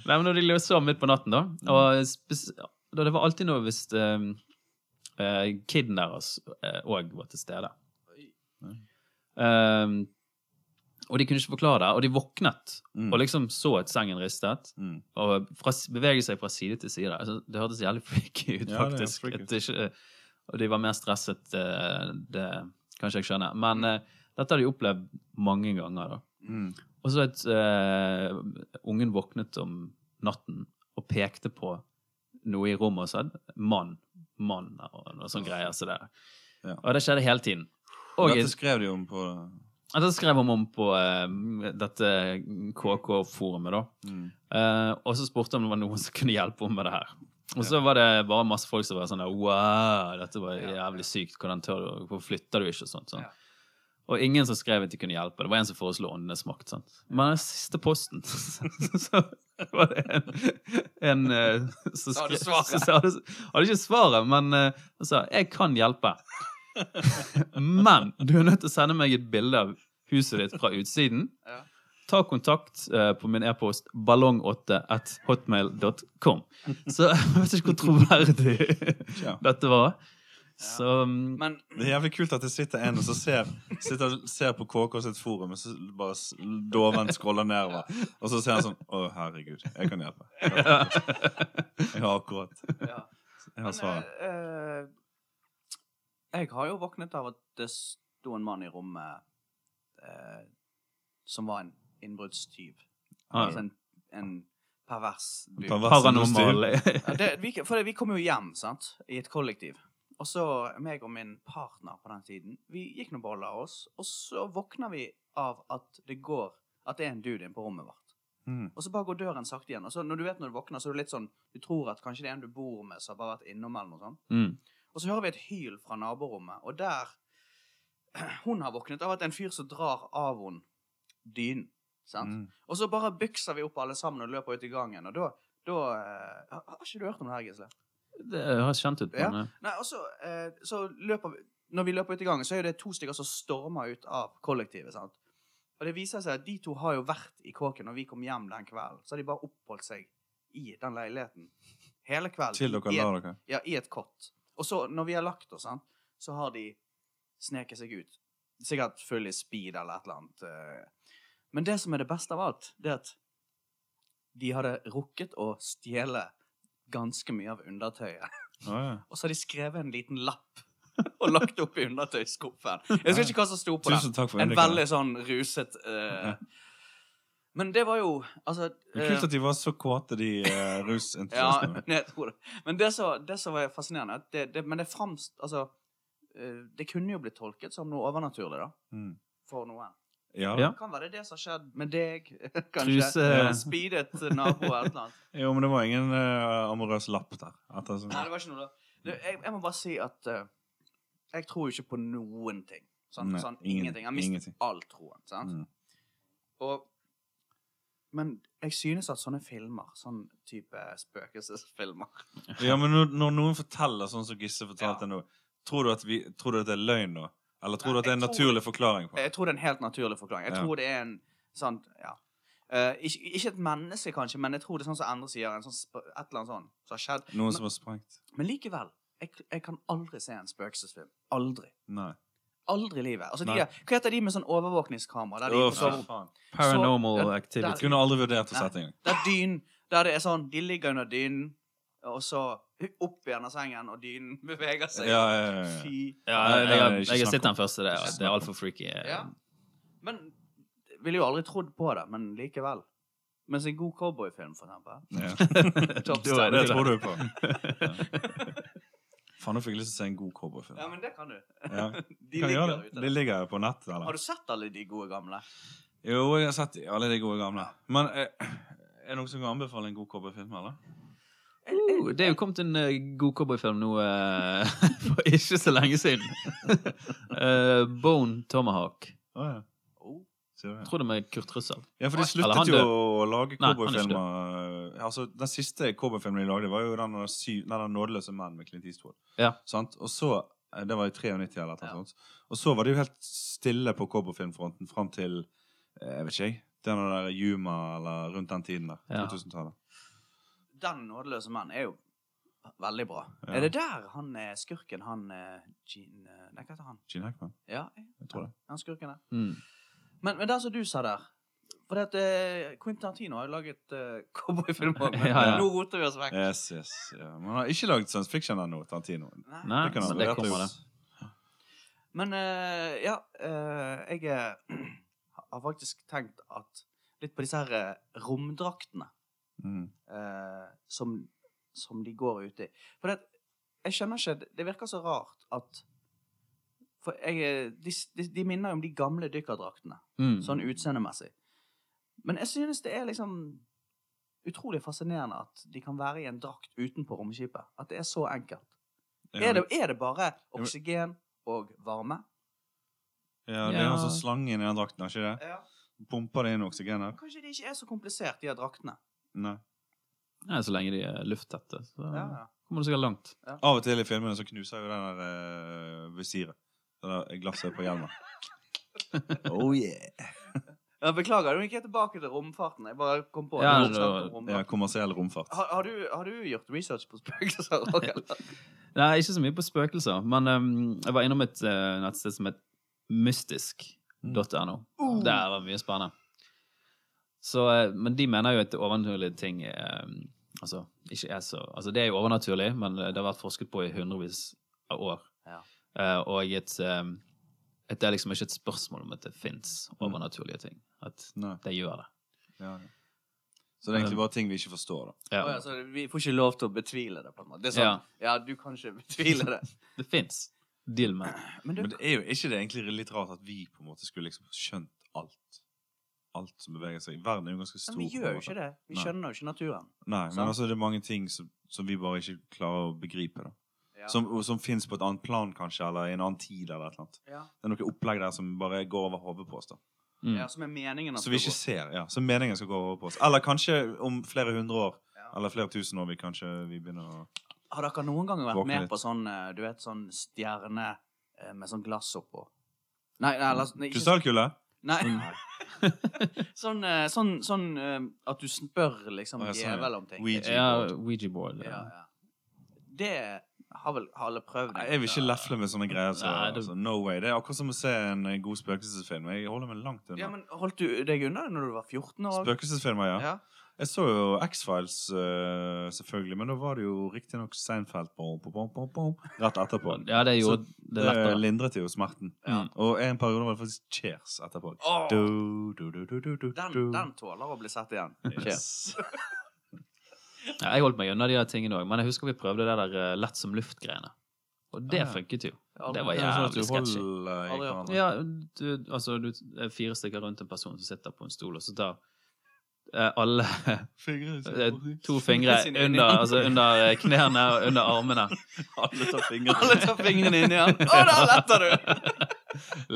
Nei, men når de lå og sov midt på natten, da. Og da det var alltid noe hvis eh, eh, kiden deres òg var til stede. Um, og de kunne ikke forklare det, og de våknet Mm. og liksom så at sengen ristet. Mm. Og fra, beveget seg fra side til side. Altså, det hørtes jævlig freaky ut, Ja, faktisk. ikke, og de var mer stresset, Uh, det kan ikke jeg skjønne. Men eh, dette har de opplevd mange ganger. da. Mm. Og så at eh, ungen våknet om natten og pekte på noe i rommet og sa 'mann', 'mann' og noe sånn greier. Så det. Ja. Og det skjedde hele tiden. Og Dette skrev de om på ja, det skrev de om på uh, dette KK-forumet, da. mm. Uh, og så spurte han om det var noen som kunne hjelpe henne med det her. Og så var det bare masse folk som var sånn Wow, dette var jævlig sykt. Hvordan tør du? Hvorfor flytter du ikke? og sånt, sånn. Og ingen som skrev at de kunne hjelpe. Det var en som foreslo åndenes makt. sant? Men den siste posten så var det en, en eh, som Sa du skrev svaret? så sa du Hadde ikke svaret, men eh, han sa 'jeg kan hjelpe'. Men du er nødt til å sende meg et bilde av huset ditt fra utsiden. Ja. Ta kontakt eh, på min e-post ballong8 hotmail.com. Så jeg vet ikke hvor troverdig dette var. Så mm, Men Det er jævlig kult at det sitter en og så ser, sitter, ser på KK sitt forum, og så bare dovent scroller nedover. Og så ser han sånn Å, herregud, jeg kan hjelpe. Jeg har, jeg har akkurat. Jeg har svaret. eh, eh, jeg har jo våknet av at det sto en mann i rommet eh, som var en innbruddstyv. Ah, Altså en, en pervers. Pervers paranormal Ja, det, vi, for det, vi kom jo hjem, sant, i et kollektiv. Og så meg og min partner på den tiden, vi gikk nå bare og la oss, og så våkner vi av at det går, at det er en dude inne på rommet vårt. Mm. Og så bare går døren sakte igjen. Og så når du vet når du våkner, så er du litt sånn, du tror at kanskje det er en du bor med, som har bare vært innom eller noe sånt. mm. Og så hører vi et hyl fra naborommet, og der Hun har våknet av at en fyr som drar av henne dynen. Sant? Mm. Og så bare bykser vi opp alle sammen og løper ut i gangen. Og da da eh, har ikke du hørt om det her, Gisle? Det høres kjent ut. Ja. Eh, Nei, og eh, så løper vi Når vi løper ut i gangen, så er det to stykker som stormer ut av kollektivet. sant? Og det viser seg at de to har jo vært i kåken når vi kom hjem den kvelden. Så har de bare oppholdt seg i den leiligheten hele kvelden. Til dere i la dere. Ja, i et kott. Og så, når vi har lagt oss, sant, så har de sneket seg ut. Sikkert full i speed eller et eller annet. eh. Men det som er det beste av alt, det er at de hadde rukket å stjele ganske mye av undertøyet. Oh, ja. Og så har de skrevet en liten lapp og lagt opp i undertøyskuffen. Jeg husker ikke hva som sto på den. Tusen for En veldig sånn ruset eh, Men det var jo Altså Det er kult at de var så kåte, de uh, ja, jeg tror det. Men det som det som var fascinerende det, det, Men det framst... Altså eh, Det kunne jo blitt tolket som noe overnaturlig, da. Mm. For noen. Ja, Ja. da. Kan være det det som har skjedd med deg, kanskje. Truse Speedet nabo eller noe. Jo, men det var ingen uh, amorøs lapp der. Etter, sånn. Nei, det var ikke noe da. Det, jeg, jeg må bare si at uh, jeg tror ikke på noen ting. Sånn, Nei, sånn ingen- ingenting. Jeg har mistet ingenting. all troen. Sant? Mm. Og, men jeg synes at sånne filmer, sånn type spøkelsesfilmer Ja, men når, når noen forteller sånn som Gisse fortalte Ja. nå, tror du, at vi, tror du at det er løgn nå? Eller tror Nei, du at det er en tror- naturlig forklaring på det? Jeg tror det er en helt naturlig forklaring. Jeg Ja. tror det er en sånn Ja. Uh, ikke, ikke et menneske, kanskje, men jeg tror det er sånn som Endre sier. En sånn, et eller annet sånn som har skjedd. Noen men- som har sprengt? Men likevel. Jeg, jeg kan aldri se en spøkelsesfilm. Aldri. Nei. Aldri i livet. Altså, de hva heter de med sånn overvåkningskamera? Der, de oh, faen. Paranormal Så- activity. der- Kunne aldri vurdert å sette engang. der dyn Der det er sånn De ligger under dynen, og så opp igjen av sengen, og dynen beveger seg. Ja, ja, ja, ja. Fy Ja, jeg, har, ikke jeg har sett den første. Det, det er altfor freaky. Ja. Men ville jo aldri trodd på det, men likevel. Mens en god cowboyfilm, for eksempel. Ja. Top Da er Det det tror du på. Faen, nå fikk jeg lyst til å se en god cowboyfilm. Ja, men det kan du. Ja. De Kan ligger det. De ligger på nettet, Har du sett alle de gode gamle? Jo, jeg har sett alle de gode gamle. Men eh, er det noen som kan anbefale en god cowboyfilm, eller? Uh, det er jo kommet en uh, god cowboyfilm nå uh, for ikke så lenge siden. Eh, Bone Tomahawk. Oh, ja. Jeg tror det med Kurt Russell. Ja, for de sluttet jo å lage er cowboyfilmer. Altså, den siste cowboyfilmen de lagde, var jo den, der sy- den 'Nådeløse menn' med Clint Eastwood. Ja. Sant? Og så, Det var i 93 eller noe Ja. sånt. Og så var det jo helt stille på cowboyfilmfronten fram til eh, jeg vet ikke jeg, den der Yuma eller rundt den tiden der. Ja. 2000-tallet. Den nådeløse mann er jo veldig bra. Ja. Er det der han er skurken, han eh, Gene eh, Nei, hva heter han? Gene Hackman. Ja, Jeg tror det. han skurken der. Mm. Men, men den som du sa der For det at uh, Quentin Tartino har jo laget uh, cowboyfilm òg, men Ja, ja. nå roter vi oss vekk. Yes, yes. Ja. Men han har ikke laget science fiction ennå, Tartino. Nei. Nei, Det kan men det kommer, det. Men uh, ja, uh, jeg eh, har faktisk tenkt at litt på disse her eh, romdraktene Mm. eh, som, som de går ut i. For det, jeg skjønner ikke det- virker så rart at For jeg, eh, de, de, de minner jo om de gamle dykkerdraktene, Mm. sånn utseendemessig. Men jeg synes det er liksom utrolig fascinerende at de kan være i en drakt utenpå romskipet. At det er så enkelt. Ja, Er det, er det bare oksygen og varme? Ja, det er altså slangen i den drakten, er ikke det? Ja. Pumper det inn oksygen der? Kanskje det ikke er så komplisert, de her draktene. Nei. Nei, så lenge de er lufttette, så Ja, ja. kommer du sikkert langt. Av og til i filmene så knuser jo den der uh, visiret. Det der glasset på hjelmen. Oh yeah. Ja, beklager, du gikk jeg tilbake til romfarten. Jeg bare kom på Ja, det. var- Romfart Ja, kommersiell romfart. Har, har, du, har du gjort research på spøkelser? Roger? Nei, ikke så mye på spøkelser, men um, jeg var innom et uh, nettsted som het mystisk.no. Uh. Der var mye spennende. Så, eh, men de mener jo at overnaturlige ting er, altså, ikke er så Altså, det er jo overnaturlig, men det har vært forsket på i hundrevis av år. Ja. Uh, og et, um, et, det er liksom ikke et spørsmål om at det fins overnaturlige ting. At Nei. det gjør det. Ja, ja. Så det er egentlig bare ting vi ikke forstår, da. Ja. Oh, ja, så vi får ikke lov til å betvile det, på en måte. Det er sånn, ja. du kan ikke betvile det. Det fins. Deal med. Men du, Men det er jo ikke det egentlig litt rart at vi på en måte skulle liksom skjønt alt. Alt som beveger seg. Verden er jo ganske stor. men vi gjør jo ikke det. Vi Nei. skjønner jo ikke naturen. Nei, men altså det er mange ting som, som vi bare ikke klarer å begripe. da. Ja. Som, som fins på et annet plan, kanskje, eller i en annen tid. eller et eller annet. Ja. Det er noe opplegg der som bare går over hodet på oss. da. Mm. ja, som er meningen at Så vi ikke ser. ja, Som meningen skal gå over på oss. Eller kanskje om flere hundre år, Ja. Eller flere tusen år vi kanskje vi begynner å Har dere noen gang vært med litt. på sånn, eh, du vet, sånn stjerne eh, med sånn glass oppå? Nei, nei, nei Krystallkule? Nei. sånn, eh, sånn, sånn eh, at du spør liksom Å, ja, sånn, djevel om ting. Ouija. Ja, board. Ouija board. Ja, Ja. ja. Det har vel har alle prøvd? Jeg vil ikke lefle med sånne greier. Så, Nei, det- altså, no way. Det er akkurat som å se en eh, god spøkelsesfilm. Jeg holder meg langt unna. Ja, men Holdt du deg unna når du var 14 år? Spøkelsesfilmer, ja. Ja. Jeg så jo X-Files, uh, selvfølgelig, men da var det jo riktignok Seinfeld bom, bom, bom, bom, bom, rett etterpå. ja, det gjorde det Det lettere. lindret jo smerten. Ja. Og en periode var det faktisk Cheers etterpå. Oh. Du, du, du, du, du, du, den, den tåler å bli sett igjen. Yes. Ja, jeg holdt meg unna de der tingene òg, men jeg husker vi prøvde det der eh, lett som luft-greiene. Og det Ah, ja. funket jo. Det var Det sånn jævlig hverandre. Ja, du, altså du er fire stykker rundt en person som sitter på en stol, og så tar alle Fingre eh, to fingre under, altså under eh, knærne og under armene. Alle tar fingrene, Alle tar fingrene inn igjen. Å, da letter du!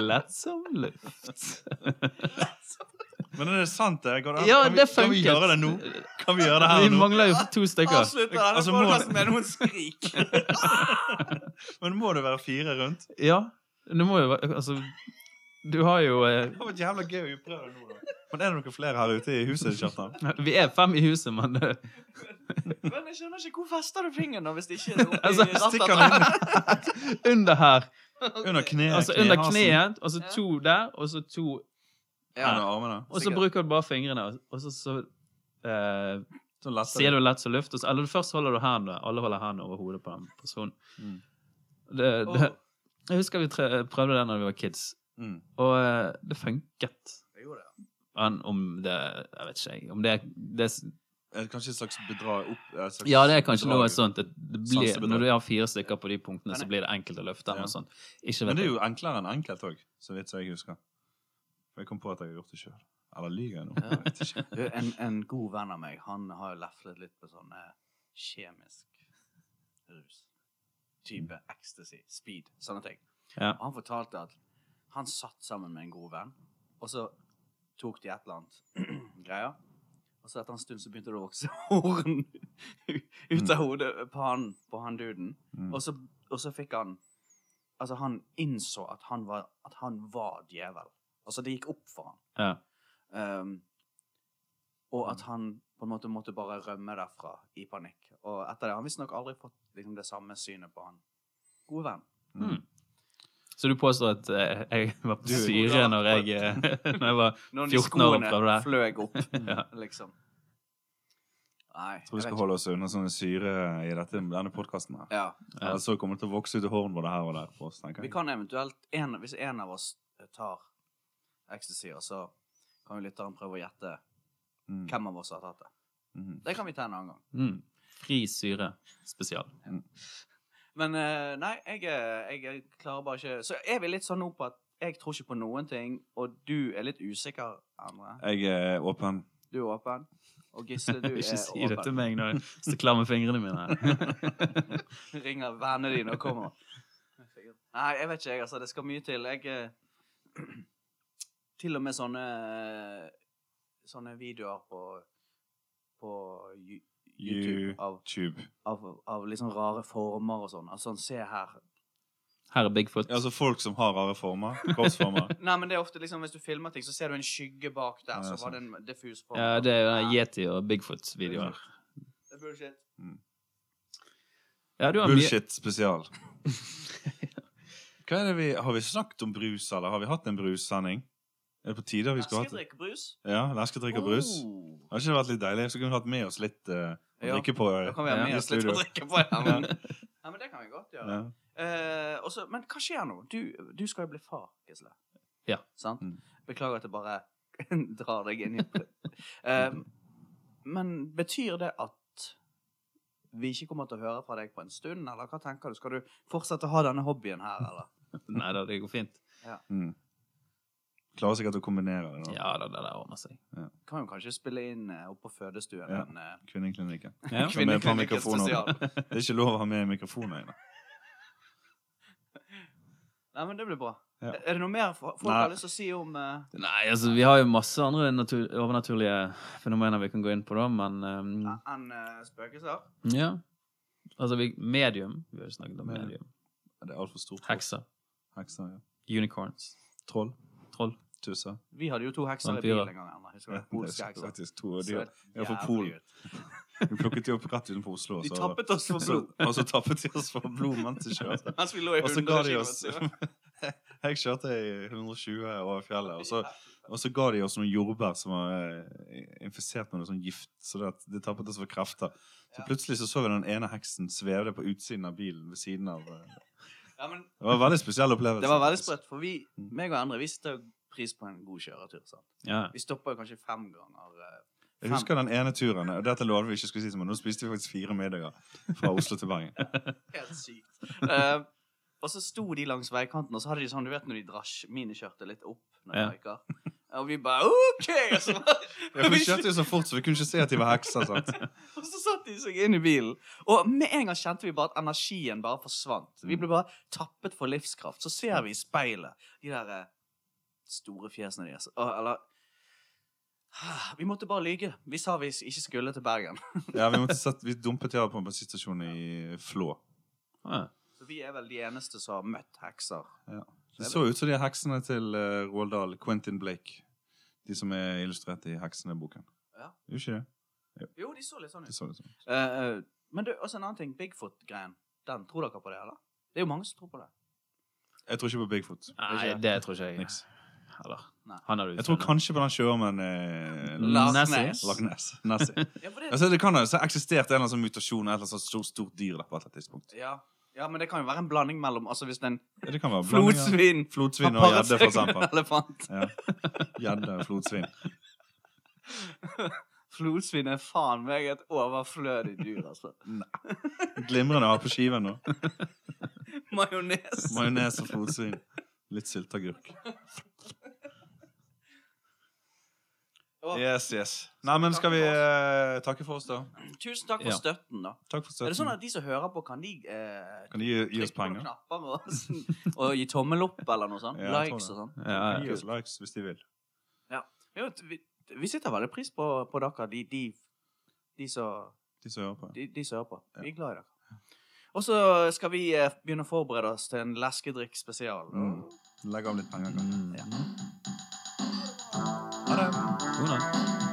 Lett som luft. Men er det sant, det? Kan, Ja, kan, vi, det kan vi gjøre det nå? Kan vi gjøre det Vi her nå? mangler jo to stykker. Avslutter denne Altså, må- med noen skrik. Men må det være fire rundt? Ja. Det må jo være Altså, du har jo eh, Det var jævla gøy å prøve det nå, da. Men er det noen flere her ute i huset, Kjartan? Vi er fem i huset, men eh, Men jeg skjønner ikke hvor fester du fingeren da, hvis det ikke er oppi Altså, Stikker rattet? den inn under her. under kneet. Altså under kneet, og så to der, og så to Ja. Under armene. Og så bruker du bare fingrene, og så, så eh, sier du lett som luft. Og så, eller først holder du hendene. Alle holder hendene over hodet på den personen. Mm. Det, det, jeg husker vi tre, prøvde det da vi var kids, Mm. og eh, det funket. Men om det Jeg vet ikke, jeg. Om det, det Er kanskje et slags bedra opp slags Ja, det er kanskje bedrag? noe sånt. Blir, når du har fire stykker på de punktene, så blir det enkelt å løfte. Ja. sånt. Ikke Men det er jo enklere enn enkelt òg, så vidt jeg husker. For jeg kom på at jeg har gjort det sjøl. Eller lyver jeg nå? Du, en, en god venn av meg, han har jo leflet litt på sånn kjemisk rus. Type ecstasy, speed, sånne ting. Ja. Han fortalte at han satt sammen med en god venn, og så tok de et eller annet greier. Og så etter en stund så begynte det å vokse horn ut av hodet på han, på han duden. Mm. Og, så, og så fikk han Altså, han innså at han var, at han var djevel. Altså, det gikk opp for han. Ja. Um, og at han på en måte måtte bare rømme derfra i panikk. Og etter det har han visstnok aldri fått liksom, det samme synet på han gode venn. Mm. Så du påstår at eh, jeg var på syre når jeg, eh, når jeg var Når de 14 år og skoene prøvde det. fløy opp, Ja. liksom. Nei, Jeg tror vi skal holde oss unna sånne syre i dette, denne podkasten. Ja. Ja. Så kommer det til å vokse ut i horn både her og der på oss, tenker jeg. Vi kan eventuelt, en, hvis en av oss tar ecstasy, så kan jo lytteren prøve å gjette Mm. hvem av oss har tatt det. Mm. Det kan vi ta en annen gang. Mm. Fri syre spesial. Men eh, nei, jeg, er- jeg klarer bare ikke Så er vi litt sånn nå på at jeg tror ikke på noen ting, og du er litt usikker, Andre. Jeg er åpen. Du er åpen. Og Gisle, du er åpen. Ikke si det til meg når jeg klammer med fingrene mine. Ringer vennene dine og kommer. Nei, jeg vet ikke, jeg. Altså, det skal mye til. Jeg eh, Til og med sånne Sånne videoer på På YouTube av, av, av liksom rare former og sånn. Altså, se her. Her er Bigfoot. Ja, altså folk som har rare former. Korsformer. Nei, men det er ofte liksom Hvis du filmer ting, så ser du en skygge bak der. Ja, Så var det en diffus form. Ja, det er Ja, Yeti og Bigfoot-videoer. det er bullshit. Ja, du har Bullshit spesial. Hva er det vi, Har vi snakket om brus, eller har vi hatt en brussending? Er det på tide vi skulle hatt det? brus? Ja, leskedrikk og brus. Oh. Har ikke det vært litt deilig? Så kunne vi hatt med oss litt eh, å Ja. drikke på. Da kan vi ha Ja, med oss litt å drikke på. Ja, men, ja, men det kan vi godt gjøre. Ja. Eh, og men hva skjer nå? Du, du skal jo bli far, Gisle. Ja. Sant? Mm. Beklager at jeg bare drar deg inn i uh, Men betyr det at vi ikke kommer til å høre fra deg på en stund, eller hva tenker du? Skal du fortsette å ha denne hobbyen her, eller? Nei da, det går fint. Mm. Klarer sikkert å kombinere det. da. Ja det, det det ordner seg. Kan jo kanskje spille inn opp oppe på fødestuen Ja. eh, Kvinneklinikken. Ja. Kvinneklinikken spesial. Det er ikke lov å ha med mikrofoner inne. Nei, men det blir bra. Ja. Er det noe mer folk Nei. har lyst til å si om uh... Nei, altså, vi har jo masse andre overnaturlige fenomener vi kan gå inn på, da, men um, enn eh, spøkelser? Ja. Altså, vi, medium. Vi har jo snakket om Medium. medium. Det er altfor stort. Hekser. Hekser, ja. Unicorns. Troll. Troll. Tusser. Vi hadde jo to hekser i bilen en gang. Anna. Husker du? Polske hekser. faktisk to. De, ja, for Polen. Vi plukket de opp rett utenfor Oslo. De tappet oss for blod og så tappet de oss for blod mens de kjørte. mens vi lå i 100 ga de oss kilometer. Jeg kjørte i 120 over fjellet, og så, og så ga de oss noen jordbær som var eh, infisert med noe sånn gift, så det, det tappet oss for krefter. Så plutselig så så vi den ene heksen svevde på utsiden av bilen ved siden av eh, Ja, men Det var en veldig spesiell opplevelse. det var veldig sprøtt, for vi, meg og Endre, vi sitter jo pris på en god kjøretur. sant? Ja. Vi stopper jo kanskje fem ganger. eh, Jeg husker den ene turen, og dette lovet vi ikke skulle si, men nå spiste vi faktisk fire middager fra Oslo til Bergen. Helt sykt. Eh, og så sto de langs veikanten, og så hadde de sånn, du vet når de drasj, mine kjørte litt opp når de Ja. røyker. Og vi bare OK! Og så, Ja, for vi kjørte jo så fort, så vi kunne ikke se at de var hekser. sant? og så satte de seg inn i bilen. Og med en gang kjente vi bare at energien bare forsvant. Vi ble bare tappet for livskraft. Så ser vi i speilet de der eh, store fjesene deres. Eller Vi måtte bare lyge. Vi sa vi ikke skulle til Bergen. Ja, Vi, måtte sette, vi dumpet ja på en bensinstasjon i Flå. Ah, Så vi er vel de eneste som har møtt hekser. Det så ut som de er heksene til uh, Roald Dahl, Quentin Blake. De som er illustrert i Heksene-boken. Ja. Gjorde ikke det? Jo, de så litt sånn De ut. så litt sånn. Uh, uh, men du, også en annen ting. Bigfoot-greien. Den, Tror dere på det, eller? Det er jo mange som tror på det. Jeg tror ikke på Bigfoot. Nei, det tror ikke jeg. Niks. Eller, Nei. han er du Jeg tror kanskje på den sjøormen eh. Nessie. Ness. Nessie. Ja, for det, Altså, det kan ha så eksistert en eller annen sånn mutasjon av et eller annet sånt stort, stort dyr der på et eller annet tidspunkt. ja. ja, men det kan jo være en blanding mellom Altså hvis en Ja, det kan være blanding av flodsvin Flodsvin og gjedde, for eksempel. elefant. Ja. Gjedde og flodsvin. Flodsvin er faen meg et overflødig dyr, altså. Glimrende å ha på skiven nå. Majones. Majones og flodsvin. Litt sylteagurk. Å, Yes, yes. Nei, men skal vi eh, takke for oss, da? Tusen takk for Ja. støtten, da. Takk for Er det sånn støtten. at de som hører på, kan de eh, Kan de gi, gi oss trykke på noen penger? knapper og, og gi tommel opp eller noe sånt? Ja, jeg tror Likes og sånn? Ja, Gi ja. oss likes hvis de vil. Jo, vi, vi setter veldig pris på, på dere, de, de, de som De som hører på. de, de som hører på. Ja. Vi er glad i dere. Og så skal vi eh, begynne å forberede oss til en leskedrikk spesial. Mm. Legg av litt penger, kanskje. Mm. Ja. Ha det. God natt.